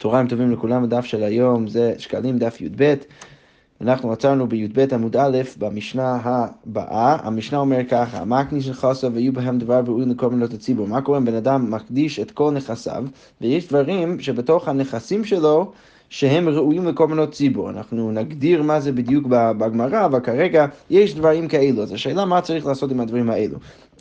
צהריים טובים לכולם, הדף של היום זה שקלים דף י"ב. אנחנו עצרנו בי"ב עמוד א' במשנה הבאה, המשנה אומר ככה, מה הקניש נכסיו והיו בהם דבר ראוי לקורבנות הציבור? מה קורה אם בן אדם מקדיש את כל נכסיו, ויש דברים שבתוך הנכסים שלו שהם ראויים לקורבנות ציבור. אנחנו נגדיר מה זה בדיוק בגמרא, אבל כרגע יש דברים כאלו. אז השאלה מה צריך לעשות עם הדברים האלו.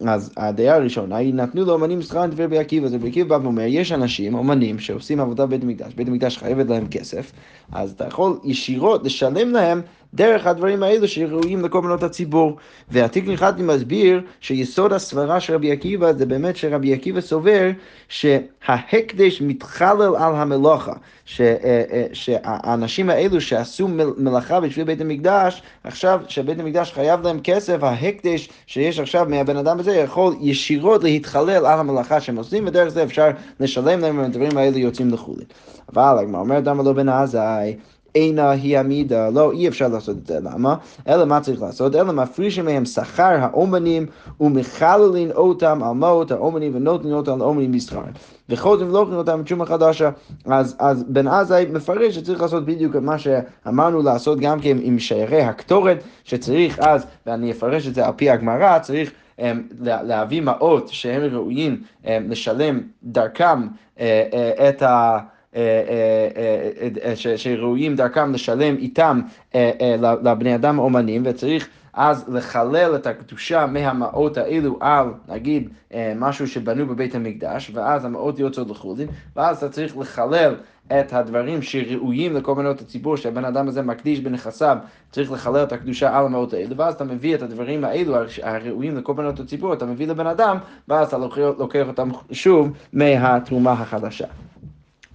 אז הדעה הראשונה היא, נתנו לו אומנים שכרם דבר רבי עקיבא. אז רבי עקיבא בא ואומר, יש אנשים, אומנים, שעושים עבודה בבית המקדש, בית המקדש חייבת להם כסף, אז אתה יכול ישירות לשלם להם דרך הדברים האלו שראויים לקורבנות הציבור. ועתיק נחלתי מסביר שיסוד הסברה של רבי עקיבא זה באמת שרבי עקיבא סובר שההקדש מתחלל על המלאכה. אה, אה, שהאנשים האלו שעשו מלאכה בשביל בית המקדש, עכשיו שבית המקדש חייב להם כסף, ההקדש שיש עכשיו מהבן אדם הזה יכול ישירות להתחלל על המלאכה שהם עושים, ודרך זה אפשר לשלם להם והדברים האלו יוצאים לחולין. אבל הגמרא אומרת, למה לא בן עזאי? אינה היא עמידה, לא, אי אפשר לעשות את זה, למה? אלא מה צריך לעשות? אלא מפרישים מהם שכר האומנים ומחללים אותם על מות האומנים ונותנים אותם לאומנים בשכר. וחוזרים ולא אוכלים אותם בתשומה חדשה. אז, אז בן עזאי מפרש שצריך לעשות בדיוק את מה שאמרנו לעשות גם כן עם שיירי הקטורת, שצריך אז, ואני אפרש את זה על פי הגמרא, צריך הם, להביא מעות שהם ראויים הם, לשלם דרכם אה, אה, את ה... שראויים דרכם לשלם איתם לבני אדם האומנים, וצריך אז לחלל את הקדושה מהמעות האלו על, נגיד, משהו שבנו בבית המקדש, ואז המעות יוצאות לחולין, ואז אתה צריך לחלל את הדברים שראויים לקורבנות הציבור שהבן אדם הזה מקדיש בנכסיו, צריך לחלל את הקדושה על המאות האלו, ואז אתה מביא את הדברים האלו הראויים לקורבנות הציבור, אתה מביא לבן אדם, ואז אתה לוקח אותם שוב מהתרומה החדשה.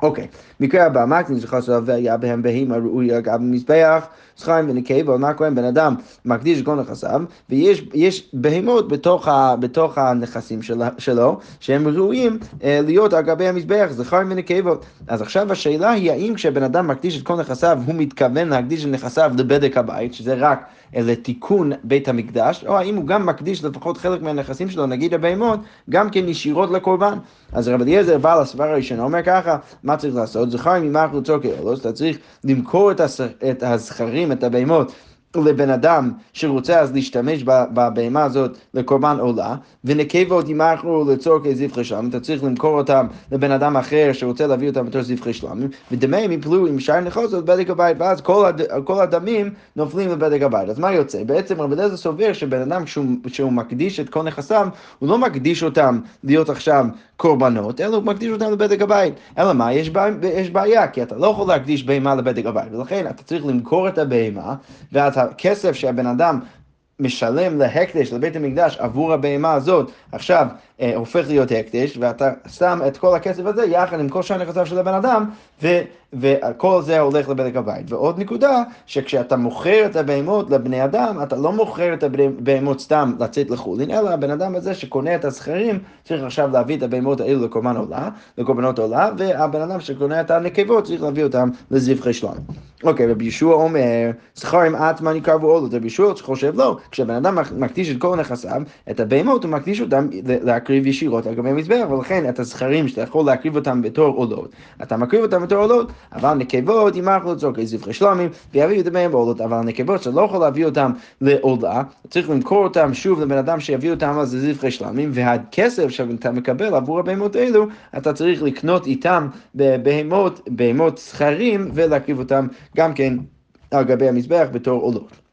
אוקיי, מקרה הבא, מה כניס לחסר והיה בהם בהמה ראויה גם במזבח, ונקבה, מה קורה אם בן אדם מקדיש כל נכסיו, ויש בהמות בתוך, ה, בתוך הנכסים של, שלו, שהם ראויים אה, להיות על גבי המזבח, זכרים ונקבות. אז עכשיו השאלה היא האם כשבן אדם מקדיש את כל נכסיו, הוא מתכוון להקדיש את נכסיו לבדק הבית, שזה רק לתיקון בית המקדש, או האם הוא גם מקדיש לפחות חלק מהנכסים שלו, נגיד הבהמות, גם כן ישירות לקורבן. אז רב אליעזר בעל הסברה הראשונה אומר ככה, מה צריך לעשות? זכר ממך לצור כאלוס, אתה צריך למכור את הזכרים, את הבהמות. לבן אדם שרוצה אז להשתמש בבהמה הזאת לקורבן עולה, ונקבות ימכרו לצורכי זבחי שלמים, אתה צריך למכור אותם לבן אדם אחר שרוצה להביא אותם בתור זבחי שלמים, ודמיהם יפלו עם שאר נחוזות בבדק הבית, ואז כל, הד... כל הדמים נופלים לבדק הבית. אז מה יוצא? בעצם רבי אליעזר סובר שבן אדם שהוא, מקדיש את כל נכסיו, הוא לא מקדיש אותם להיות עכשיו קורבנות, אלא הוא מקדיש אותם לבדק הבית. אלא מה? יש בעיה, יש בעיה, כי אתה לא יכול להקדיש בהמה לבדק הבית, ולכן אתה צריך למכור את הבהמה, ואת הכסף שהבן אדם משלם להקדש, לבית המקדש, עבור הבהמה הזאת, עכשיו הופך להיות הקדש, ואתה שם את כל הכסף הזה יחד עם כל שאר נכסיו של הבן אדם, ו, וכל זה הולך לבדק הבית. ועוד נקודה, שכשאתה מוכר את הבהמות לבני אדם, אתה לא מוכר את הבהמות סתם לצאת לחולין, אלא הבן אדם הזה שקונה את הזכרים, צריך עכשיו להביא את הבהמות האלו לקורבן עולה, לקורבנות עולה, והבן אדם שקונה את הנקבות צריך להביא אותם לזבחי שלום. אוקיי, רבי ישוע אומר, זכרים אטמן יקרבו עולות, רבי ישוע חושב לא, כשבן אדם מקדיש את כל נכסיו, את הבהמות הוא מקדיש אותם להקריב ישירות על גבי המזבח, ולכן את הזכרים שאתה יכול להקריב אותם בתור עולות, אתה מקריב אותם בתור עולות, אבל נקבות ימחלו לצורכי זבחי שלמים, ויביאו את בהם בעולות, אבל נקבות שאתה לא יכול להביא אותם לעולה, צריך למכור אותם שוב לבן אדם שיביא אותם אז לזבחי שלמים, והכסף שאתה מקבל עבור הבהמות האלו, אתה צריך לקנות איתם בהמות, בהמות זכרים, ולהקריב אותם גם כן על גבי המזבח בתור עולות.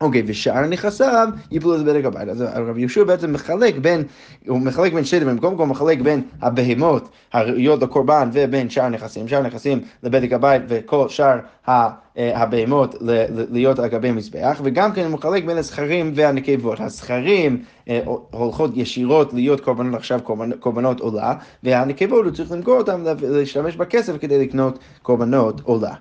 אוקיי, ושאר נכסיו יפלו לבדק הבית. אז הרב יהושע בעצם מחלק בין, הוא מחלק בין שני דברים, קודם כל מחלק בין הבהמות הראויות לקורבן ובין שאר נכסים, שאר נכסים לבדק הבית וכל שאר הבהמות להיות על גבי מזבח, וגם כן הוא מחלק בין הזכרים והנקבות. הזכרים הולכות ישירות להיות קורבנות עכשיו קורבנות עולה, והנקבות הוא צריך למכור אותם, להשתמש בכסף כדי לקנות קורבנות עולה.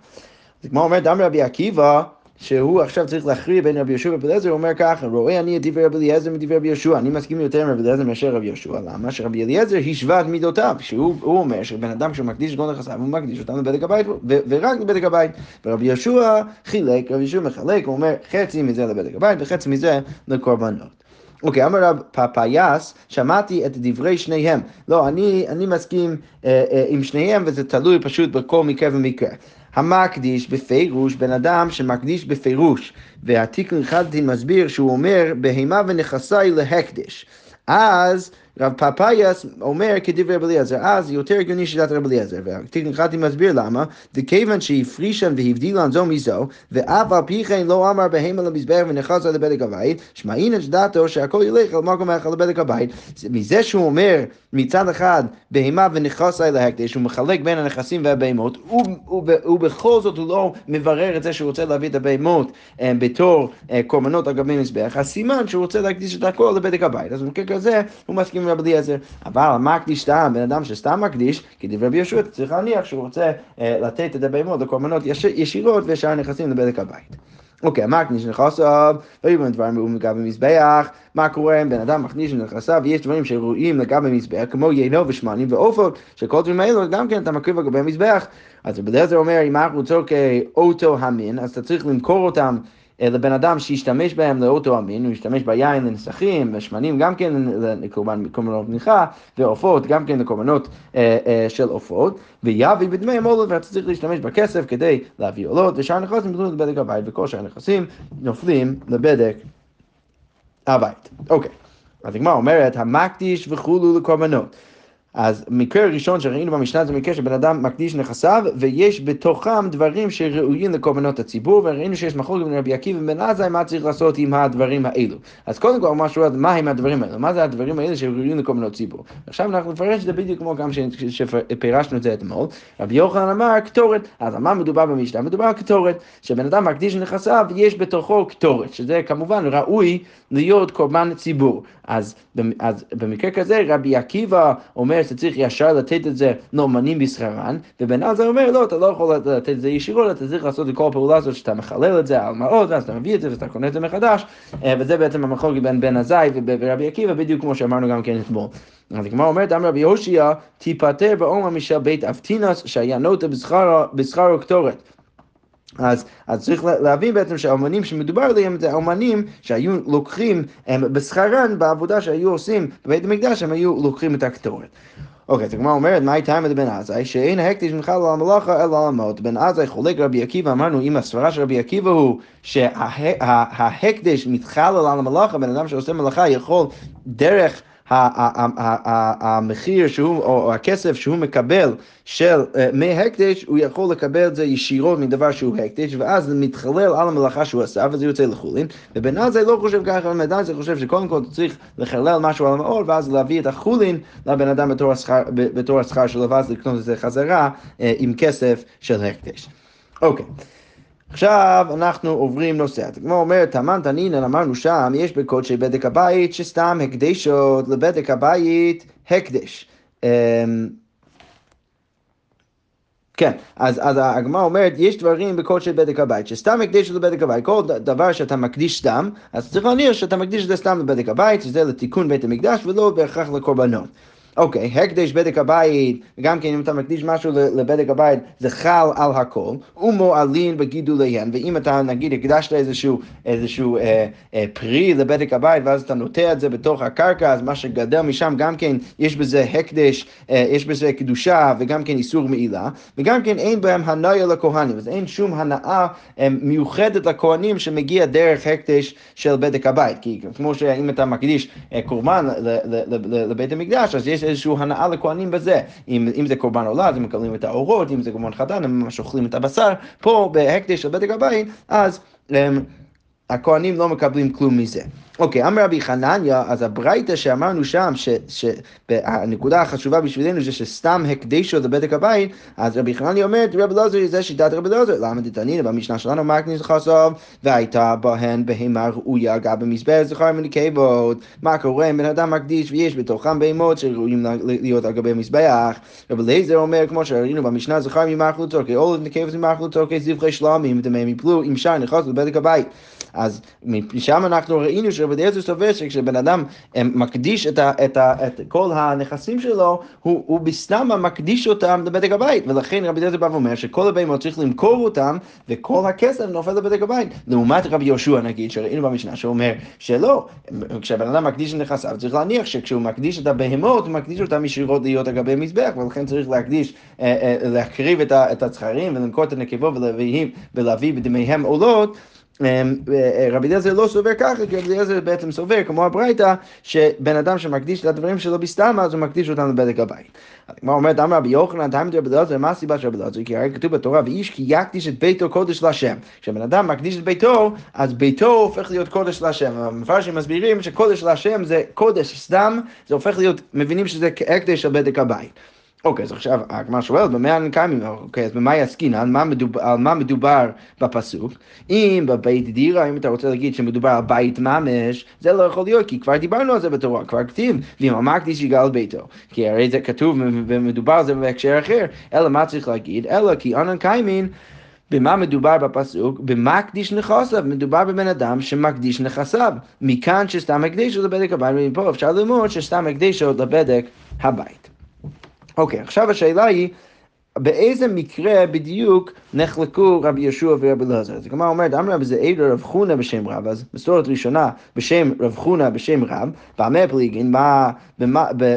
זה כמו אומר דם רבי עקיבא, שהוא עכשיו צריך להכריע בין רבי יהושע ורבי אליעזר, הוא אומר ככה, רואה אני את דברי רבי אליעזר מדברי רבי יהושע, אני מסכים יותר עם רבי אליעזר מאשר רבי יהושע, למה? שרבי אליעזר השווה את מידותיו, שהוא אומר שבן אדם שמקדיש את כל נכסיו, הוא מקדיש אותם לבדק הבית, ורק לבדק הבית, ורבי יהושע חילק, רבי יהושע מחלק, הוא אומר חצי מזה לבדק הבית וחצי מזה לקורבנות. אוקיי, אמר רב פפאיאס, שמעתי את דברי שניהם. לא, אני, אני מסכים אה, אה, עם שניהם וזה תלוי פשוט בכל מקרה ומקרה. המקדיש בפירוש, בן אדם שמקדיש בפירוש, והתיקון חדתי מסביר שהוא אומר, בהמה ונכסי להקדש. אז רב פפאיאס אומר כדברי רב אליעזר, אז יותר הגיוני שיטת רב אליעזר, והתיקון חדתי מסביר למה, דכיוון שהפרישן והבדילן זו מזו, ואף על פי כן לא אמר בהמה למזבח ונכסה לבדק הבית, שמעינן שדעתו שהכל ילך על מקום אחד לבדק הבית. מזה שהוא אומר מצד אחד בהמה ונכסה להקדש, הוא מחלק בין הנכסים והבהמות, ובכל זאת הוא לא מברר את זה שהוא רוצה להביא את הבהמות אה, בתור אה, קורבנות על גבי מזבח, סימן שהוא רוצה להקדיש את הכל לבדק הבית. אז במקרה כזה הוא מסכים עם רבי אליעזר. אבל המקדיש סתם, בן אדם שסתם מקדיש, כדברי רבי יהושע, צריך להניח שהוא רוצה אה, לתת את הבהמות לקורבנות ישירות ושאר הנכסים לבדק הבית. אוקיי, המקדיש נכסיו, ויהיו דברים ראויים לגבי מזבח, מה קורה אם בן אדם מכניס נכסיו ויש דברים שראויים לגבי מזבח, כמו יינו ושמנים ועופות, שכל דברים האלו גם כן אתה מקריב לגבי מזבח. אז רבי אליעזר אומר, אם אנחנו רוצים כאוטו המין, אז אתה צריך למכור אותם לבן אדם שישתמש בהם לאותו המין, הוא ישתמש ביין לנסכים, ושמנים גם כן לקורבנות מניחה, ועופות גם כן לקורבנות אה, אה, של עופות, ויביא בדמי המולד, ואתה צריך להשתמש בכסף כדי להביא עולות, ושאר הנכסים יוכלו לבדק הבית, וכל שאר הנכסים נופלים לבדק הבית. אוקיי, אז הגמרא אומרת, המקדיש וכולו לקורבנות. אז מקרה ראשון שראינו במשנה זה מקרה שבן אדם מקדיש נכסיו ויש בתוכם דברים שראויים לקורבנות הציבור וראינו שיש מחלוקת בין רבי עקיבא ובן עזאי מה צריך לעשות עם הדברים האלו. אז קודם כל משהו, מה הם הדברים האלו? מה זה הדברים האלו שראויים לקורבנות ציבור? עכשיו אנחנו נפרש את זה בדיוק כמו גם שפירשנו את זה אתמול. רבי יוחנן אמר קטורת, אז על מה מדובר במשנה? מדובר על קטורת, שבן אדם מקדיש נכסיו יש בתוכו קטורת, שזה כמובן ראוי להיות קורבן ציבור. אז, אז במקרה כזה רבי עקיבא אומר שאתה צריך ישר לתת את זה לאומנים בשכרן, ובן עזה אומר לא, אתה לא יכול לתת את זה ישירות, אתה צריך לעשות את כל הפעולה הזאת שאתה מחלל את זה על מעות, ואז אתה מביא את זה ואתה קונה את זה מחדש, אה, וזה בעצם המחלוקת בין בן עזאי ורבי עקיבא, בדיוק כמו שאמרנו גם כן אתמול. אז הגמרא אומרת, אמר רבי יושיע, תיפטר בעומר משל בית אבטינס שהיה נוטה בשכרו קטורת. אז, אז צריך להבין בעצם שהאומנים שמדובר עליהם זה האומנים שהיו לוקחים הם, בשכרן בעבודה שהיו עושים בבית המקדש, הם היו לוקחים את הקטורת. אוקיי, אז הגמרא אומרת, מה הייתה עם בן עזאי? שאין ההקדש בכלל על המלאכה אלא על המות. בן עזאי חולק רבי עקיבא, אמרנו, אם הסברה של רבי עקיבא הוא שההקדש מתחלל על המלאכה, בן אדם שעושה מלאכה יכול דרך המחיר שהוא, או הכסף שהוא מקבל של מהקדש, הוא יכול לקבל את זה ישירות מדבר שהוא הקדש, ואז זה מתחלל על המלאכה שהוא עשה, וזה יוצא לחולין. ובן עזאי לא חושב ככה, בן עזאי חושב שקודם כל צריך לחלל משהו על המאור, ואז להביא את החולין לבן אדם בתור השכר, שלו, ואז לקנות את זה חזרה עם כסף של הקדש. אוקיי. Okay. עכשיו אנחנו עוברים נושא. הגמרא אומרת, תמן תנינן, אמרנו שם, יש בקודשי בדק הבית שסתם הקדשות לבדק הבית הקדש. אמ, כן, אז, אז הגמרא אומרת, יש דברים בקודשי בדק הבית, שסתם הקדיש לבדק הבית, כל דבר שאתה מקדיש סתם, אז צריך להניח שאתה מקדיש את זה סתם לבדק הבית, שזה לתיקון בית המקדש ולא בהכרח לקורבנות. אוקיי, הקדש בדק הבית, גם כן אם אתה מקדיש משהו לבדק הבית, זה חל על הכל, ומועלין בגידוליהן, ואם אתה נגיד הקדשת איזשהו, איזשהו אה, אה, פרי לבדק הבית, ואז אתה נוטע את זה בתוך הקרקע, אז מה שגדל משם גם כן יש בזה הקדש, אה, יש בזה קדושה, וגם כן איסור מעילה, וגם כן אין בהם הנאה לכהנים, אז אין שום הנאה אה, מיוחדת לכהנים שמגיע דרך הקדש של בדק הבית, כי כמו שאם אתה מקדיש אה, קורבן לבית המקדש, אז יש איזושהי הנאה לכהנים בזה. אם, אם זה קורבן עולה, אז הם מקבלים את האורות, אם זה קורבן חתן, הם ממש אוכלים את הבשר. פה בהקדש של בדק הבית, אז... הם, הכהנים לא מקבלים כלום מזה. אוקיי, אמר רבי חנניה, אז הברייתא שאמרנו שם, שהנקודה החשובה בשבילנו זה שסתם הקדשו לבדק הבית, אז רבי חנניה אומרת, רבי אלעזר זה שיטת רבי אלעזר, למה דתנינא במשנה שלנו מקניס חסוב, והייתה בהן בהמה ראויה גם במזבח זכר ונקבות. מה קורה אם בן אדם מקדיש ויש בתוכם בהמות שראויים להיות על גבי מזבח? רבי אליעזר אומר, כמו שראינו במשנה, זכר ממאכלו צורכי עולת נקבות ממאכלו צורכי זבחי שלמים, דמי מפלו, עם שער נכנס לבדק הבית. אז משם אנחנו ראינו שרבי אליעזר סובר שכשבן אדם מקדיש את, ה, את, ה, את כל הנכסים שלו, הוא, הוא בסתם מקדיש אותם לבדק הבית, ולכן רבי אליעזר בא ואומר שכל הבהמות צריך למכור אותם, וכל הכסף נופל לבדק הבית. לעומת רבי יהושע נגיד, שראינו במשנה, שאומר שלא, כשבן אדם מקדיש את נכסיו, צריך להניח שכשהוא מקדיש את הבהמות, הוא מקדיש אותם ישירות להיות אגבי מזבח, ולכן צריך להקדיש, אה, אה, להקריב את הזכרים ולמכור את הנקבות ולהביא בדמיהם עולות. אמ, אה, רבי אליעזר לא סובר ככה, כי רבי אליעזר בעצם סובר, כמו הברייתא, שבן אדם שמקדיש את הדברים שלו בסתם, אז הוא מקדיש אותם לבדק הבית. הגמרא אומרת, אמר רבי יוחנן, תאמין רבי אליעזר, מה הסיבה של רבי אליעזר? כי הרי כתוב בתורה, ואיש כי יקדיש את ביתו קודש להשם. כשבן אדם מקדיש את ביתו, אז ביתו הופך להיות קודש להשם. המפרשים מסבירים שקודש להשם זה קודש סתם, זה הופך להיות, מבינים שזה הקדש של בדק הבית. אוקיי, אז עכשיו הגמרא שואלת, במה קיימים? אוקיי, אז במה יעסקינן? על, מה מדובר בפסוק? אם בבית דירה, אם אתה רוצה להגיד שמדובר על בית ממש, זה לא יכול להיות, כי כבר דיברנו על זה בתורה, כבר כתיב, ואם המקדיש יגאל ביתו. כי הרי זה כתוב ומדובר על זה בהקשר אחר, אלא מה צריך להגיד? אלא כי אנן קיימין במה מדובר בפסוק? במקדיש נכסיו, מדובר בבן אדם שמקדיש נכסיו. מכאן שסתם הקדיש לבדק הבית, ומפה אפשר ללמוד שסתם הקדיש לבדק הבית. אוקיי, עכשיו השאלה היא, באיזה מקרה בדיוק נחלקו רבי יהושע ורבי אלעזר? הגמרא אומרת, אמר רבי זעיר רב חונה בשם רב, אז מסורת ראשונה בשם רב חונה בשם רב, במה פליגין,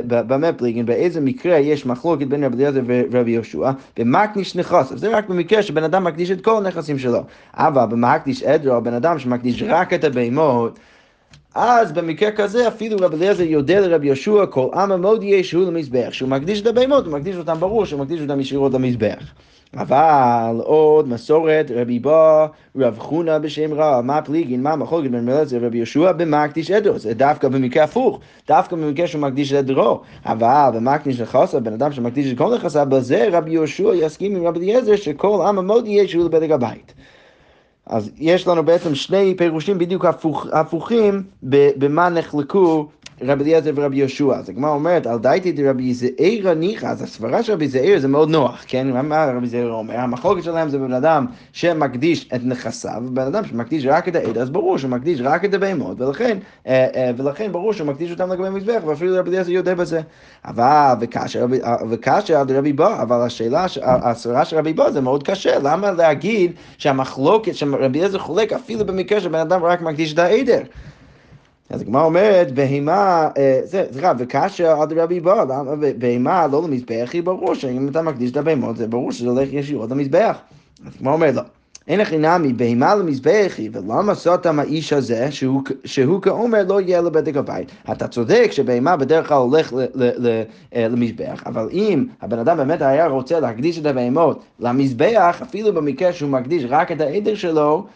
במה פליגין, באיזה מקרה יש מחלוקת בין רבי אלעזר ורבי יהושע, במקדיש נכס, זה רק במקרה שבן אדם מקדיש את כל הנכסים שלו, אבל במקדיש עדרו, בן אדם שמקדיש רק את הבהמות, אז במקרה כזה אפילו רבי אליעזר יודע לרבי יהושע כל עם המודי ישהו למזבח, שהוא מקדיש את הבהמות, הוא מקדיש אותם ברור שהוא מקדיש אותם ישירות למזבח. אבל עוד מסורת רבי בא רב חונה בשם רע, מה פליגין, מה מחלוקת בין מלאצר ורבי יהושע במקדיש עדרו, זה דווקא במקרה הפוך, דווקא במקרה שהוא מקדיש את עדרו, אבל במקדיש נכסה, בן אדם שמקדיש את כל נכסיו, בזה רבי יהושע יסכים עם רבי אליעזר שכל עם המודי ישהו לבדק הבית. אז יש לנו בעצם שני פירושים בדיוק הפוך, הפוכים במה נחלקו רבי אליעזר ורבי יהושע. אז הגמרא אומרת, על דייתי דרבי זעיר ניחא, אז הסברה של רבי זעיר זה מאוד נוח, כן? מה רבי זעיר אומר? המחלוקת שלהם זה בן אדם שמקדיש את נכסיו, ובן אדם שמקדיש רק את העד, אז ברור שהוא מקדיש רק את הבהמות, ולכן, אה, אה, ולכן ברור שהוא מקדיש אותם לגבי מזבח, ואפילו רבי אליעזר יודע בזה. אבל, וקשה על רבי בא, אבל השאלה, הסברה של רבי בא זה מאוד קשה, למה להגיד שהמחלוקת, שרבי אליעזר חולק אפילו במקרה שבן אדם רק מקדיש את העדר? אז הגמרא אומרת, בהמה, אה, סליחה, וקשה עד רבי בא, למה בהמה לא למזבח היא ברור שאם אתה מקדיש את הבהמות זה ברור שזה הולך ישירות למזבח. אז הגמרא אומרת, לא. אין הכי נמי בהמה למזבח היא, ולמה סוטם האיש הזה, שהוא, כאומר לא יהיה לבדק הבית. אתה צודק שבהמה בדרך כלל הולך אה, למזבח, אבל אם הבן אדם באמת היה רוצה להקדיש את הבהמות למזבח, אפילו במקרה שהוא מקדיש רק את העדר שלו,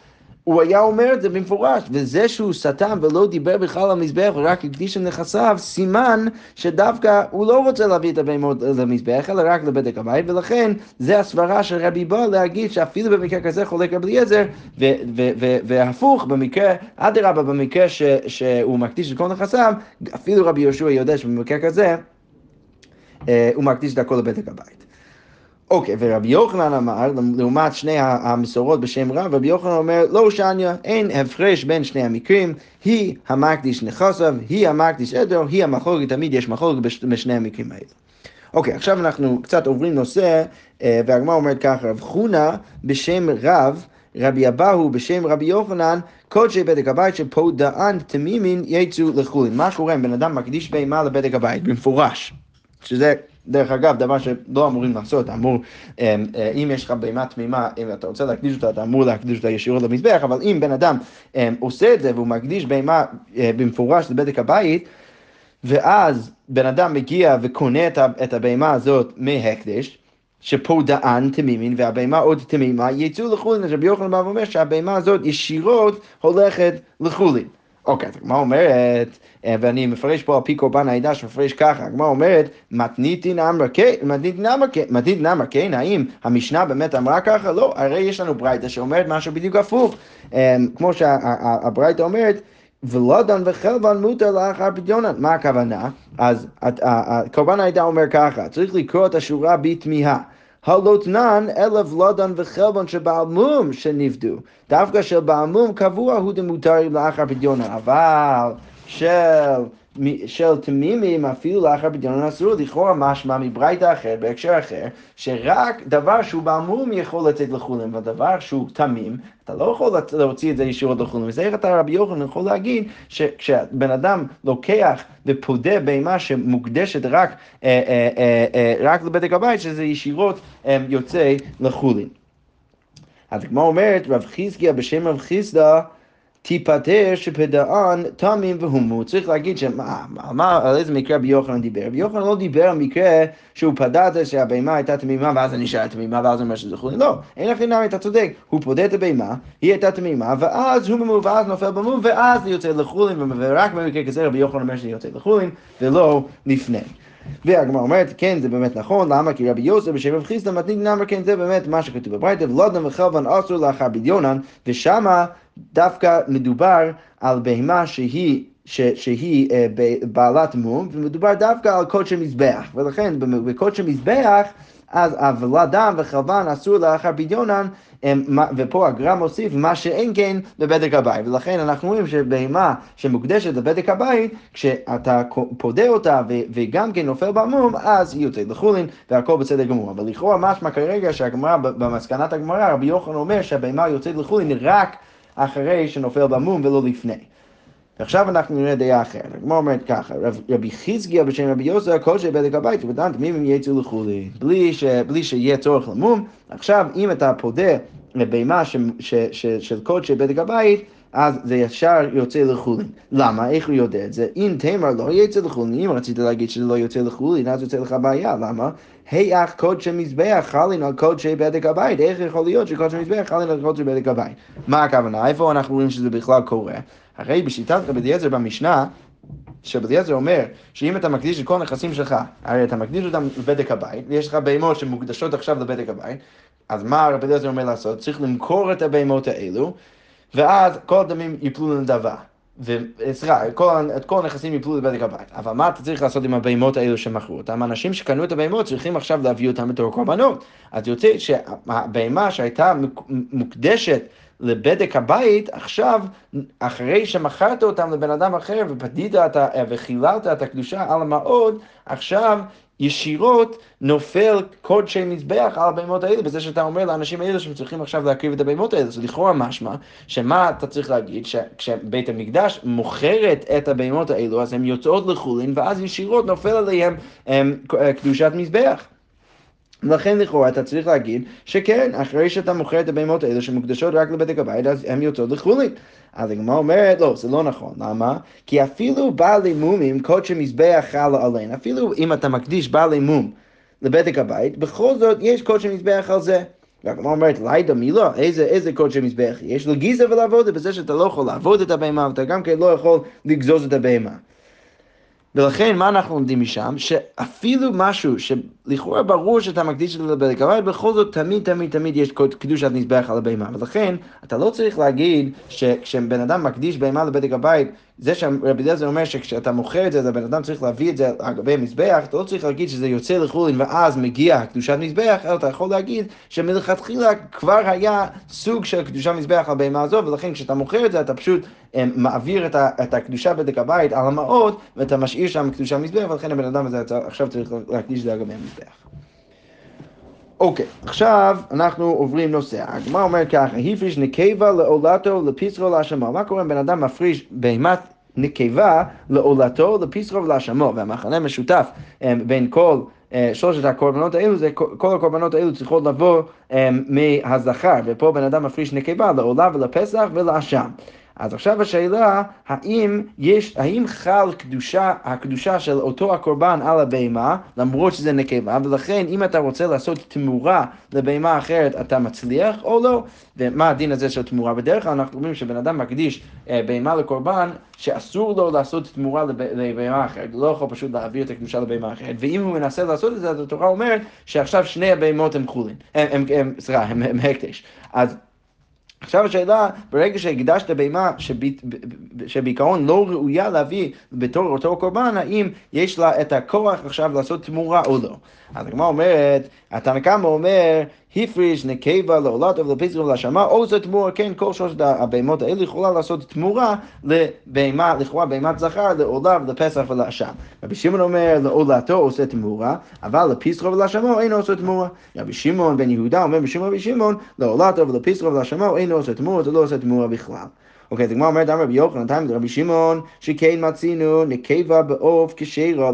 הוא היה אומר את זה במפורש, וזה שהוא סתם ולא דיבר בכלל על מזבח ורק הקדיש לנכסיו, סימן שדווקא הוא לא רוצה להביא את הבהמות למזבח, אלא רק לבדק הבית, ולכן זה הסברה של רבי בא להגיד שאפילו במקרה כזה חולק רבי אליעזר, והפוך, במקרה, אדרבה, במקרה ש, שהוא מקדיש את כל נכסיו, אפילו רבי יהושע יודע שבמקרה כזה אה, הוא מקדיש את הכל לבדק הבית. אוקיי, ורבי יוחנן אמר, לעומת שני המסורות בשם רב, רבי יוחנן אומר, לא שניה, אין הפרש בין שני המקרים, היא המקדיש נכסיו, היא המקדיש עדרו, היא המחלוקת, תמיד יש מחלוקת בשני המקרים האלה. אוקיי, עכשיו אנחנו קצת עוברים נושא, אה, והגמרא אומרת ככה, רב חונה בשם רב, רבי אבהו בשם רבי יוחנן, קודשי בדק הבית שפודען תמימין יצאו לחולין. מה קורה אם בן אדם מקדיש בהמה לבדק הבית, במפורש, שזה דרך אגב, דבר שלא אמורים לעשות, אמור, אמ, אה, אם יש לך בהמה תמימה, אתה רוצה להקדיש אותה, אתה אמור להקדיש אותה ישירות למזבח, אבל אם בן אדם אמ, עושה את זה והוא מקדיש בהמה אה, במפורש לבדק הבית, ואז בן אדם מגיע וקונה את הבהמה הזאת מהקדש, שפה דען תמימין והבהמה עוד תמימה, יצאו לחולין. אז רבי יוחנן בא ואומר שהבהמה הזאת ישירות הולכת לחולין. אוקיי, אז הגמרא אומרת, אה, ואני מפרש פה על פי קורבן העדה שמפרש ככה, הגמרא אומרת, מתניתין אמר כן, האם המשנה באמת אמרה ככה? לא, הרי יש לנו ברייתא שאומרת משהו בדיוק הפוך. אה, כמו שהברייתא אומרת, ולודן וחלבן מותר לאחר פדיונן. מה הכוונה? אז קורבן העדה אומר ככה, צריך לקרוא את השורה בתמיהה. הלוטנן אלא ולדן וחלבון שבעל מום שנפדו. דווקא של בעל מום קבוע הוא דמותרים לאחר פדיונן, אבל של... של תמימים אפילו לאחר בדיון אסור, לכאורה משמע מברייתא אחר, בהקשר אחר, שרק דבר שהוא בעמום יכול לצאת לחולים, ודבר שהוא תמים, אתה לא יכול להוציא את זה ישירות לחולים. וזה איך אתה רבי יוחנן יכול להגיד שכשבן אדם לוקח ופודה בהמה שמוקדשת רק, אה, אה, אה, רק לבדק הבית, שזה ישירות יוצא לחולים. אז כמו אומרת, רב חזקיה בשם רב חיסדא תיפטר שפדען תמים והומו. צריך להגיד שמה, מה, על איזה מקרה רבי יוחנן דיבר? רבי יוחנן לא דיבר על מקרה שהוא פדה את זה שהבהמה הייתה תמימה ואז אני נשארה תמימה ואז הוא אומר שזה חולי. לא, אין לך נמי, אתה צודק. הוא פודה את הבהמה, היא הייתה תמימה, ואז הוא ממוב, ואז נופל במוב, ואז זה יוצא לחולין, ורק במקרה כזה רבי יוחנן אומר שזה יוצא לחולין, ולא לפני. והגמרא אומרת, כן, זה באמת נכון, למה? כי רבי יוסף בשם רב חיסדא מתניק נאמר, כן, זה באמת מה שכתוב בברייתא, ולודן וחלבן אסור לאחר בדיונן, ושמה דווקא מדובר על בהמה שהיא ש, שהיא אה, בעלת מום, ומדובר דווקא על קודשי מזבח, ולכן בקודשי מזבח אז אבלה דם וחלבן אסור לאחר בדיונן, ופה הגר"א מוסיף מה שאין כן בבדק הבית, ולכן אנחנו רואים שבהמה שמוקדשת לבדק הבית, כשאתה פודה אותה וגם כן נופל במום, אז היא יוצאת לחולין והכל בסדר גמור. אבל לכאורה משמע כרגע שהגמרא, במסקנת הגמרא, רבי יוחנן אומר שהבהמה יוצאת לחולין רק אחרי שנופל במום ולא לפני. ועכשיו אנחנו נראה דעה אחרת. הגמרא אומרת ככה, רב, רבי חזקיה בשם רבי יוסף, כל שבדק הבית, ודן אם יצאו לחולי, בלי, ש, בלי שיהיה צורך למום. עכשיו, אם אתה פודה לבהמה של קודשי בדק הבית, אז זה ישר יוצא לחולין. למה? איך הוא יודע את זה? אם תמר לא יצא לחולין, אם רצית להגיד שזה לא יוצא לחולין, אז יוצא לך בעיה. למה? היאך קודשי מזבח חלין על קודשי בדק הבית. איך יכול להיות שקודשי מזבח חלין על קודשי בדק הבית? מה הכוונה? איפה אנחנו רואים שזה בכלל קורה? הרי בשיטת רבי אליעזר במשנה, שרבי אליעזר אומר שאם אתה מקדיש את כל הנכסים שלך, הרי אתה מקדיש אותם לבדק הבית, ויש לך בהמות שמוקדשות עכשיו לבדק הבית, אז מה רבי אליעזר אומר לעשות? צריך למכור את הבהמות האלו, ואז כל הדמים יפלו לנדבה. וסליחה, את כל הנכסים יפלו לבדק הבית. אבל מה אתה צריך לעשות עם הבהמות האלו שמכרו אותם? אנשים שקנו את הבהמות צריכים עכשיו להביא אותם בתור קורבנות. אז יוצא שהבהמה שהייתה מוקדשת לבדק הבית, עכשיו, אחרי שמכרת אותם לבן אדם אחר ופדית וחיללת את הקדושה על המאוד, עכשיו ישירות נופל קודשי מזבח על הבהמות האלה, בזה שאתה אומר לאנשים האלה שהם צריכים עכשיו להקריב את הבהמות האלה. זה לכאורה משמע, שמה אתה צריך להגיד, שכשבית המקדש מוכרת את הבהמות האלו, אז הן יוצאות לחולין, ואז ישירות נופל עליהם הם, קדושת מזבח. ולכן לכאורה אתה צריך להגיד שכן, אחרי שאתה מוכר את הבהמות האלה שמוקדשות רק לבדק הבית, אז הן יוצאות לחולין. אז הגמרא אומרת, לא, זה לא נכון. למה? כי אפילו בעלי מומים, קודשי מזבח חלה עליהן. אפילו אם אתה מקדיש בעלי מום לבדק הבית, בכל זאת יש קודשי מזבח על זה. והגמרא אומרת, לידה מי לא? איזה, איזה קודשי מזבח יש? לגיזה ולעבוד בזה שאתה לא יכול לעבוד את הבהמה, ואתה גם כן לא יכול לגזוז את הבהמה. ולכן מה אנחנו לומדים משם? שאפילו משהו שלכאורה ברור שאתה מקדיש את זה לבדק הבית, בכל זאת תמיד תמיד תמיד יש קדושת מזבח על הבהמה. ולכן אתה לא צריך להגיד שכשבן אדם מקדיש בהמה לבדק הבית, זה שרבי אליעזר אומר שכשאתה מוכר את זה, הבן אדם צריך להביא את זה על גבי המזבח, אתה לא צריך להגיד שזה יוצא לחולין ואז מגיע קדושת מזבח, אלא אתה יכול להגיד שמלכתחילה כבר היה סוג של קדושת מזבח על בהמה הזו, ולכן כשאתה מוכר את זה אתה פשוט מעביר את, ה, את הקדושה בדק הבית על המעות, ואתה משאיר שם קדושה מזבח, ולכן הבן אדם הזה עכשיו צריך להקדיש את זה על גבי המזבח. אוקיי, okay, עכשיו אנחנו עוברים נושא. הגמרא אומרת ככה, הפריש נקבה לעולתו לפסחו להשמו. מה קורה אם בן אדם מפריש בהמת נקבה לעולתו, לפסחו ולהשמו, והמחנה משותף בין כל שלושת הקורבנות האלו, זה כל הקורבנות האלו צריכות לבוא מהזכר, ופה בן אדם מפריש נקבה לעולה ולפסח ולאשם. אז עכשיו השאלה, האם יש, האם חל קדושה, הקדושה של אותו הקורבן על הבהמה, למרות שזה נקבה, ולכן אם אתה רוצה לעשות תמורה לבהמה אחרת, אתה מצליח או לא? ומה הדין הזה של תמורה? בדרך כלל אנחנו אומרים שבן אדם מקדיש אה, בהמה לקורבן, שאסור לו לעשות תמורה לבהמה אחרת, לא יכול פשוט להעביר את הקדושה לבהמה אחרת, ואם הוא מנסה לעשות את זה, אז התורה אומרת שעכשיו שני הבהמות הם חולין, הם, הם, הם, סליחה, הם, הם הקדש. אז עכשיו השאלה, ברגע שהקדשת בהמה שבעיקרון לא ראויה להביא בתור אותו קורבן, האם יש לה את הכוח עכשיו לעשות תמורה או לא. אז הגמרא אומרת, התנא קמא אומר, הפריש נקבה לעולת ולפסח ולשמה, או זה תמורה, כן, כל שלושת הבהמות האלה יכולה לעשות תמורה לבהמה, לכאורה בהמת זכר, לעולה ולפסח ולאשם. רבי שמעון אומר, לעולתו עושה תמורה, אבל לפסחו ולשמו אינו עושה תמורה. רבי שמעון בן יהודה אומר בשם רבי שמעון, לעולתו ולפסחו ולשמו אינו עושה תמורה, זה לא עושה תמורה בכלל. אוקיי, אז הגמרא אומרת, אמר רבי יוחנן, תיים רבי שמעון, שכן מצינו נקבה בעוף כשרה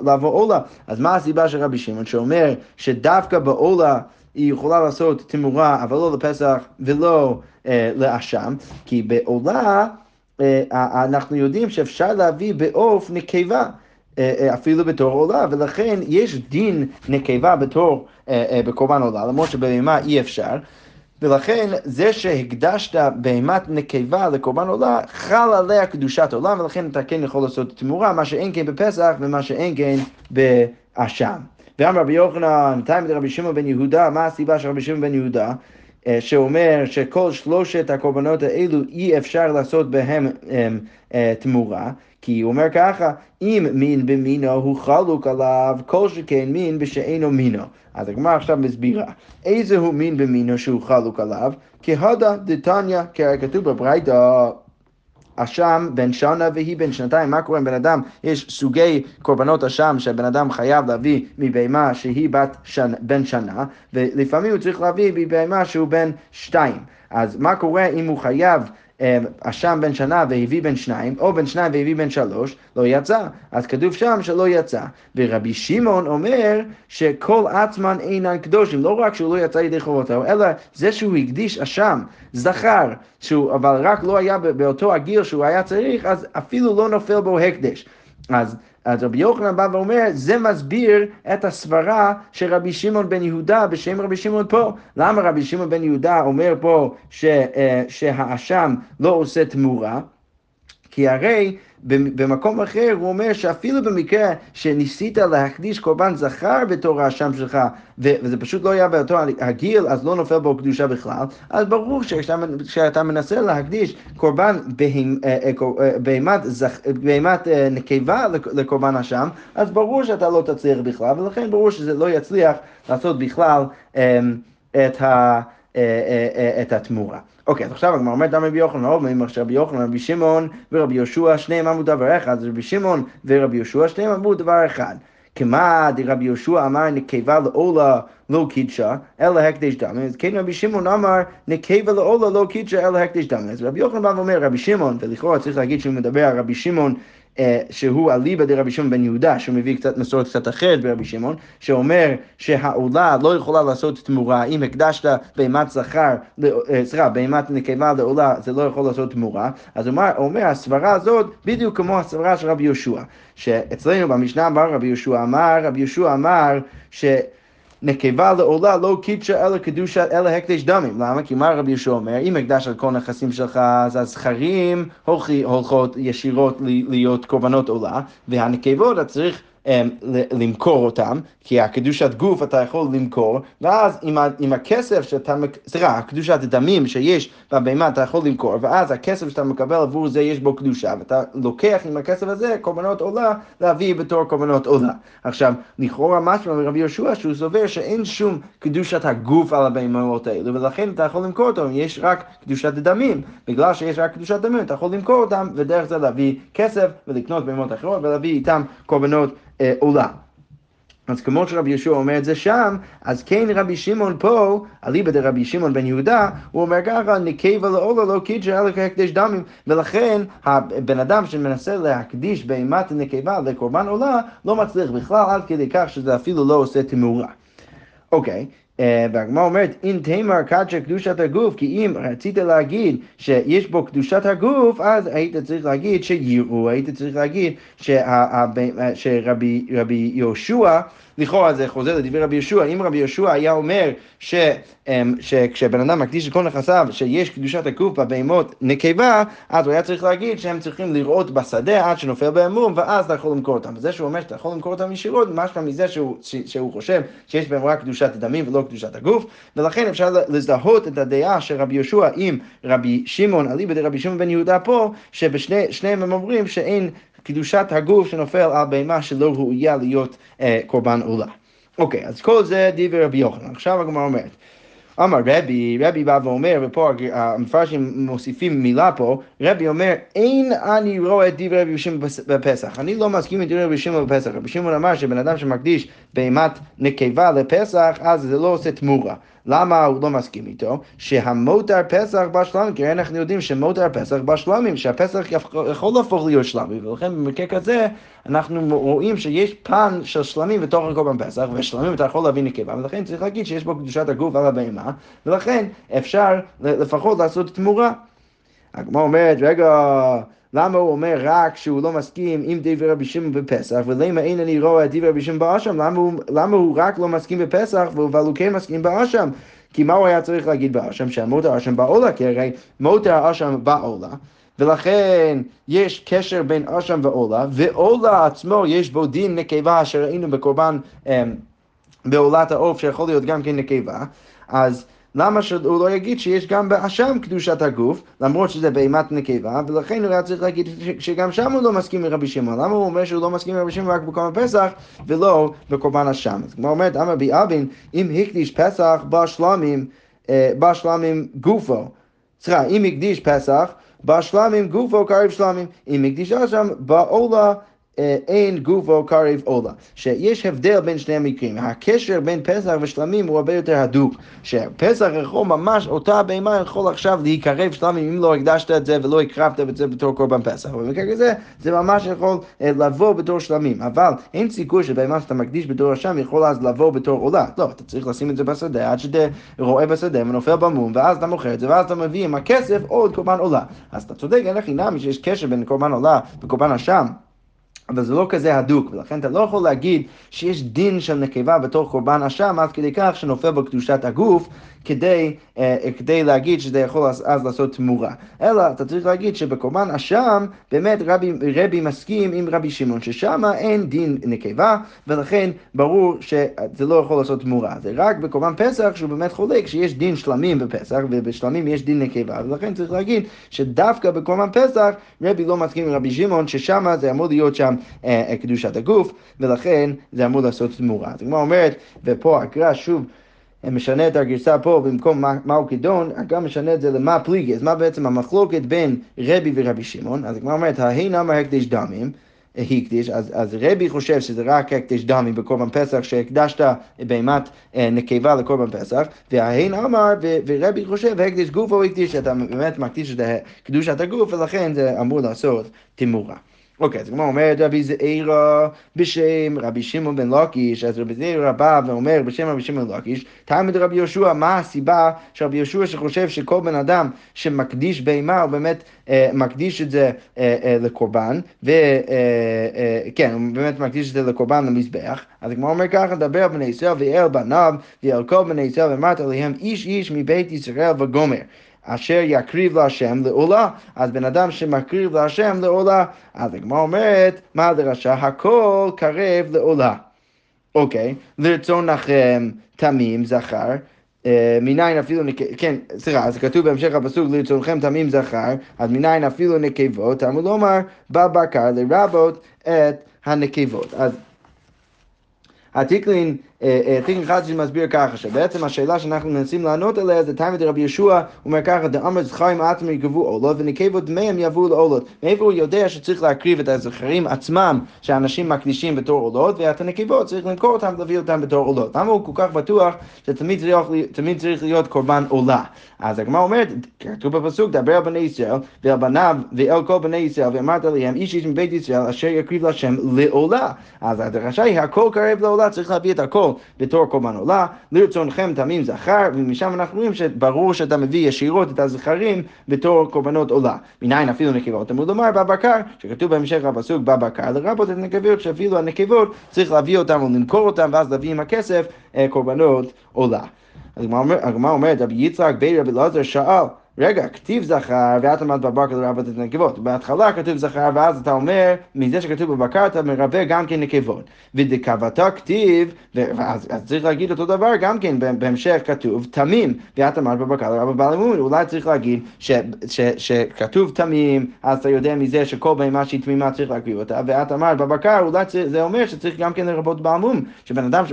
לבוא עולה. אז מה הסיבה של רבי שמעון שאומר שדווקא בעולה היא יכולה לעשות תמורה, אבל לא לפסח ולא אה, לאשם, כי בעולה אה, אנחנו יודעים שאפשר להביא בעוף נקבה. אה, אה, אפילו בתור עולה, ולכן יש דין נקבה בתור, אה, בקורבן עולה, למרות שבהמה אי אפשר. ולכן זה שהקדשת בהמת נקבה לקורבן עולה, חל עליה קדושת עולם, ולכן אתה כן יכול לעשות תמורה, מה שאין כן בפסח ומה שאין כן באשם. ואמר רבי יוחנן, תיים רבי שמעון בן יהודה, מה הסיבה של רבי שמעון בן יהודה? אה, שאומר שכל שלושת הקורבנות האלו אי אפשר לעשות בהם הם, אה, תמורה, כי הוא אומר ככה, אם מין במינו הוא חלוק עליו, כל שכן מין בשאינו מינו. אז הגמרא עכשיו מסבירה, איזה הוא מין במינו שהוא חלוק עליו? כהדה דתניא, ככתוב בברייתא. אשם בן שנה והיא בן שנתיים, מה קורה עם בן אדם? יש סוגי קורבנות אשם שבן אדם חייב להביא מבהמה שהיא בת שנ, בן שנה, ולפעמים הוא צריך להביא מבהמה שהוא בן שתיים. אז מה קורה אם הוא חייב אשם בן שנה והביא בן שניים, או בן שניים והביא בן שלוש, לא יצא. אז כתוב שם שלא יצא. ורבי שמעון אומר שכל עצמן אינן קדושים, לא רק שהוא לא יצא ידי חובותיו, אלא זה שהוא הקדיש אשם, זכר, שהוא, אבל רק לא היה באותו הגיל שהוא היה צריך, אז אפילו לא נופל בו הקדש. אז אז רבי יוחנן בא ואומר, זה מסביר את הסברה של רבי שמעון בן יהודה בשם רבי שמעון פה. למה רבי שמעון בן יהודה אומר פה ש, אה, שהאשם לא עושה תמורה? כי הרי במקום אחר הוא אומר שאפילו במקרה שניסית להקדיש קורבן זכר בתור האשם שלך, וזה פשוט לא היה באותו הגיל, אז לא נופל בו קדושה בכלל, אז ברור שכשאתה מנסה להקדיש קורבן אה, אה, אה, בהימת נקבה לקורבן אשם, אז ברור שאתה לא תצליח בכלל, ולכן ברור שזה לא יצליח לעשות בכלל את ה... את התמורה. אוקיי, אז עכשיו הגמרא אומרת, רבי יוחנן, אומרים עכשיו רבי יוחנן, רבי שמעון ורבי יהושע, שניהם אמרו דבר אחד, אז רבי שמעון ורבי יהושע, שניהם אמרו דבר אחד. כמה דרבי יהושע אמר נקבה לעולה לא קידשה, אלא הקדש דם. אז כן רבי שמעון אמר נקבה לעולה לא קידשה, אלא הקדש דם. אז רבי יוחנן בא ואומר רבי שמעון, ולכאורה צריך להגיד שהוא מדבר על רבי שמעון אה, שהוא אליבא דרבי שמעון בן יהודה, שהוא מביא קצת מסורת קצת אחרת ברבי שמעון, שאומר שהעולה לא יכולה לעשות תמורה, אם הקדשת בהמת זכר, אה, סליחה, בהמת נקבה לעולה, זה לא יכול לעשות תמורה, אז אומר, אומר הסברה הזאת בדיוק כמו הסברה של רבי יהושע, שאצלנו במשנה אמר רבי יהושע אמר, רבי יהושע אמר ש... נקבה לעולה לא קידשה אלא קדושה אלא הקדש דמים. למה? כי מה רבי יהושע אומר? אם הקדש על כל נכסים שלך, אז הזכרים הולכות ישירות להיות קורבנות עולה, והנקבות אתה צריך למכור אותם, כי הקדושת גוף אתה יכול למכור, ואז עם, עם הכסף שאתה, סליחה, הקדושת הדמים שיש בבהמה אתה יכול למכור, ואז הכסף שאתה מקבל עבור זה יש בו קדושה, ואתה לוקח עם הכסף הזה קורבנות עולה להביא בתור קורבנות עולה. עכשיו, לכאורה משמע מרבי יהושע שהוא סובר שאין שום קדושת הגוף על הבהמות האלו, ולכן אתה יכול למכור אותם, יש רק קדושת הדמים, בגלל שיש רק קדושת דמים אתה יכול למכור אותם, ודרך זה להביא כסף ולקנות בהמות אחרות ולהביא איתם קורבנות אה, עולה. אז כמו שרבי יהושע אומר את זה שם, אז כן רבי שמעון פה, אליבא דרבי שמעון בן יהודה, הוא אומר ככה, נקבה לעולה לא קידשה אלא כהקדש דמים, ולכן הבן אדם שמנסה להקדיש בהימת נקבה לקורבן עולה, לא מצליח בכלל עד כדי כך שזה אפילו לא עושה תמורה. אוקיי, okay. והגמרא אומרת, אם תימר קדשה קדושת הגוף, כי אם רצית להגיד שיש בו קדושת הגוף, אז היית צריך להגיד שיראו, היית צריך להגיד שרבי יהושע לכאורה זה חוזר לדברי רבי יהושע, אם רבי יהושע היה אומר ש, שכשבן אדם מקדיש את כל נכסיו, שיש קדושת הגוף בבהמות נקבה, אז הוא היה צריך להגיד שהם צריכים לראות בשדה עד שנופל בהם מום, ואז אתה יכול למכור אותם. וזה שהוא אומר שאתה יכול למכור אותם ישירות, משמע מזה שהוא, שהוא חושב שיש בהם רק קדושת דמים ולא קדושת הגוף, ולכן אפשר לזהות את הדעה של רבי יהושע עם רבי שמעון אליבא דרבי שמעון בן יהודה פה, שבשניהם הם אומרים שאין קדושת הגוף שנופל על בהמה שלא ראויה להיות אה, קורבן עולה. אוקיי, אז כל זה דברי רבי יוחנן. עכשיו הגמרא אומרת. אמר רבי, רבי בא ואומר, ופה המפרשים מוסיפים מילה פה, רבי אומר, אין אני רואה את דברי רבי שמעון בפסח. אני לא מסכים עם דברי רבי שמעון בפסח. רבי שמעון אמר שבן אדם שמקדיש בהמת נקבה לפסח, אז זה לא עושה תמורה. למה הוא לא מסכים איתו? שהמותר פסח בשלמים, כי אנחנו יודעים שמותר פסח בשלמים, שהפסח יכול להפוך להיות שלמי, ולכן במקרה כזה אנחנו רואים שיש פן של שלמים בתוך הקורבן פסח, ושלמים אתה יכול להביא נקבה, ולכן צריך להגיד שיש בו קדושת הגוף על הבהמה, ולכן אפשר לפחות לעשות תמורה. הגמרא אומרת, רגע, למה הוא אומר רק שהוא לא מסכים עם דברי רבי שמעון בפסח, ולמה אין אני רואה את דברי רבי שמעון באשם? למה, למה הוא רק לא מסכים בפסח, אבל הוא כן מסכים באשם? כי מה הוא היה צריך להגיד באשם? שהמות האשם בעולה, כי הרי מות האשם בעולה. ולכן יש קשר בין אשם ועולה, ועולה עצמו יש בו דין נקבה שראינו בקורבן אה, בעולת העוף שיכול להיות גם כן נקבה, אז למה שהוא לא יגיד שיש גם באשם קדושת הגוף, למרות שזה בהימת נקבה, ולכן הוא היה צריך להגיד שגם שם הוא לא מסכים עם רבי שמעון. למה הוא אומר שהוא לא מסכים עם רבי שמעון רק בקורבן פסח, ולא בקורבן אשם? אז כמו אומרת, אמר בי אבין, אם הקדיש פסח בשלמים, אה, בשלמים גופו. סליחה, אם הקדיש פסח, בשלמים גופו קריב שלמים, אם הקדיש אשם, בעולה אין גופו קריב עולה. שיש הבדל בין שני המקרים. הקשר בין פסח ושלמים הוא הרבה יותר הדוק. שפסח יכול ממש, אותה בהמה יכול עכשיו להיקרב שלמים אם לא הקדשת את זה ולא הקרבת את זה בתור קורבן פסח. במקרה כזה זה ממש יכול אה, לבוא בתור שלמים. אבל אין סיכוי שבהמה שאתה מקדיש בתור אשם יכול אז לבוא בתור עולה. לא, אתה צריך לשים את זה בשדה עד שאתה רואה בשדה ונופל במום ואז אתה מוכר את זה ואז אתה מביא עם הכסף עוד קורבן עולה. אז אתה צודק, אין לך חינם שיש קשר בין קורבן עולה וקורבן אשם. אבל זה לא כזה הדוק, ולכן אתה לא יכול להגיד שיש דין של נקבה בתור קורבן אשם עד כדי כך שנופל בקדושת הגוף, כדי, אה, כדי להגיד שזה יכול אז, אז לעשות תמורה. אלא אתה צריך להגיד שבקורבן אשם באמת רבי, רבי מסכים עם רבי שמעון, ששם אין דין נקבה, ולכן ברור שזה לא יכול לעשות תמורה. זה רק בקורבן פסח שהוא באמת חולק שיש דין שלמים בפסח, ובשלמים יש דין נקבה, ולכן צריך להגיד שדווקא בקורבן פסח רבי לא מסכים עם רבי שמעון, ששם זה אמור להיות שם אה, אה, קדושת הגוף, ולכן זה אמור לעשות תמורה. אז הגמרא אומרת, ופה הקרא שוב משנה את הגרסה פה במקום מהו כדון, גם משנה את זה למה פליגי, אז מה בעצם המחלוקת בין רבי ורבי שמעון, אז הגמרא אומרת, ההי נאמר הקדש דמים, הקדיש, אז, אז רבי חושב שזה רק הקדש דמים בקורבן פסח, שהקדשת בהמת אה, נקבה לקורבן פסח, וההין אמר, ורבי חושב הקדש גוף או הקדיש, שאתה באמת מקדיש את קדושת הגוף, ולכן זה אמור לעשות תמורה. אוקיי, אז כמו אומרת רבי זעירה בשם רבי שמעון בן לקיש, אז רבי זעירה בא ואומר בשם רבי שמעון בן לקיש, תלמד רבי יהושע, מה הסיבה שרבי יהושע שחושב שכל בן אדם שמקדיש בהמה, הוא באמת אה, מקדיש את זה אה, אה, לקורבן, וכן, אה, אה, הוא באמת מקדיש את זה לקורבן למזבח, אז כמו אומר ככה, דבר על בני ישראל ואל בניו, ואל כל בני ישראל, ואמרת עליהם איש איש מבית ישראל וגומר. אשר יקריב להשם לעולה. אז בן אדם שמקריב להשם לעולה, אז הגמרא אומרת, מה הדרשה? הכל קרב לעולה. אוקיי, לרצון לכם תמים זכר. אה, מניין אפילו, כן, סליחה, אז כתוב בהמשך הפסוק לרצונכם תמים זכר, אז מניין אפילו נקבות, אמרו לומר בבקר לרבות את הנקבות. אז התיקלין תיקון חדש מסביר ככה, שבעצם השאלה שאנחנו מנסים לענות עליה זה תלמיד רבי יהושע, הוא אומר ככה, דאמר זכרים עצמם יגבו עולות ונקבות דמיהם יעברו לעולות. מאיפה הוא יודע שצריך להקריב את הזכרים עצמם שאנשים מקדישים בתור עולות, ואת הנקבות צריך למכור אותם ולהביא אותם בתור עולות. למה הוא כל כך בטוח שתמיד צריך, צריך להיות קורבן עולה? אז הגמרא אומרת, כתוב בפסוק, דבר על בני ישראל ואל בניו ואל כל בני ישראל, ואמרת עליהם איש איש מבית ישראל אשר יקריב להשם לעולה. אז הדרשה היא הכל קרב לעולה, צריך להביא את הכל. בתור קורבן עולה, לרצונכם תמים זכר, ומשם אנחנו רואים שברור שאתה מביא ישירות את הזכרים בתור קורבנות עולה. מניין אפילו נקבות, אמרו לומר בבקר, שכתוב בהמשך הפסוק בבקר, לרבות את הנקבות, שאפילו הנקבות צריך להביא אותם או למכור אותם, ואז להביא עם הכסף אה, קורבנות עולה. הגמרא אומרת, רבי יצחק בי רבי אלעזר שאל, רגע, כתיב זכר ואת עמדת בבקר לרבת את הנקבות. בהתחלה כתוב זכר ואז אתה אומר, מזה שכתוב בבקר אתה מרבה גם כן נקבות. ודקבתה כתיב, ואז אז צריך להגיד אותו דבר גם כן, בהמשך כתוב תמים, ואת עמדת בבקר לרבת בעל אמון. אולי צריך להגיד ש, ש, שכתוב תמים, אז אתה יודע מזה שכל בהמה שהיא תמימה צריך להקריב אותה, ואת אמרת בבקר, אולי זה אומר שצריך גם כן לרבות בעל מום, שבן אדם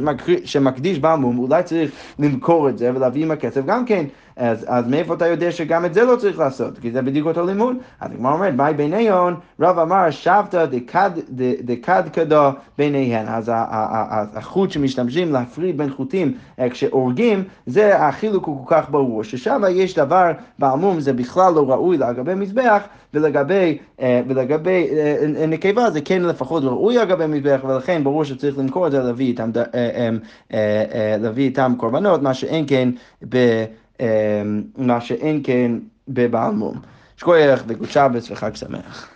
שמקדיש בעל מום, אולי צריך למכור את זה ולהביא עם הכסף גם כן. אז, אז מאיפה אתה יודע שגם את זה לא צריך לעשות? כי זה בדיוק אותו לימוד. אז הגמרא אומרת, מאי ביניון, רב אמר, שבתא דקד כדו ביניהן. אז החוט שמשתמשים להפריד בין חוטים אה, כשהורגים, זה החילוק הוא כל כך ברור, ששם יש דבר בעמום, זה בכלל לא ראוי לגבי מזבח, ולגבי, אה, ולגבי אה, נקבה זה כן לפחות ראוי לגבי מזבח, ולכן ברור שצריך למכור את זה, להביא איתם, להביא איתם קורבנות, מה שאין כן ב... מה שאין כן בבעל מום. שכוייך וגוד שבס וחג שמח.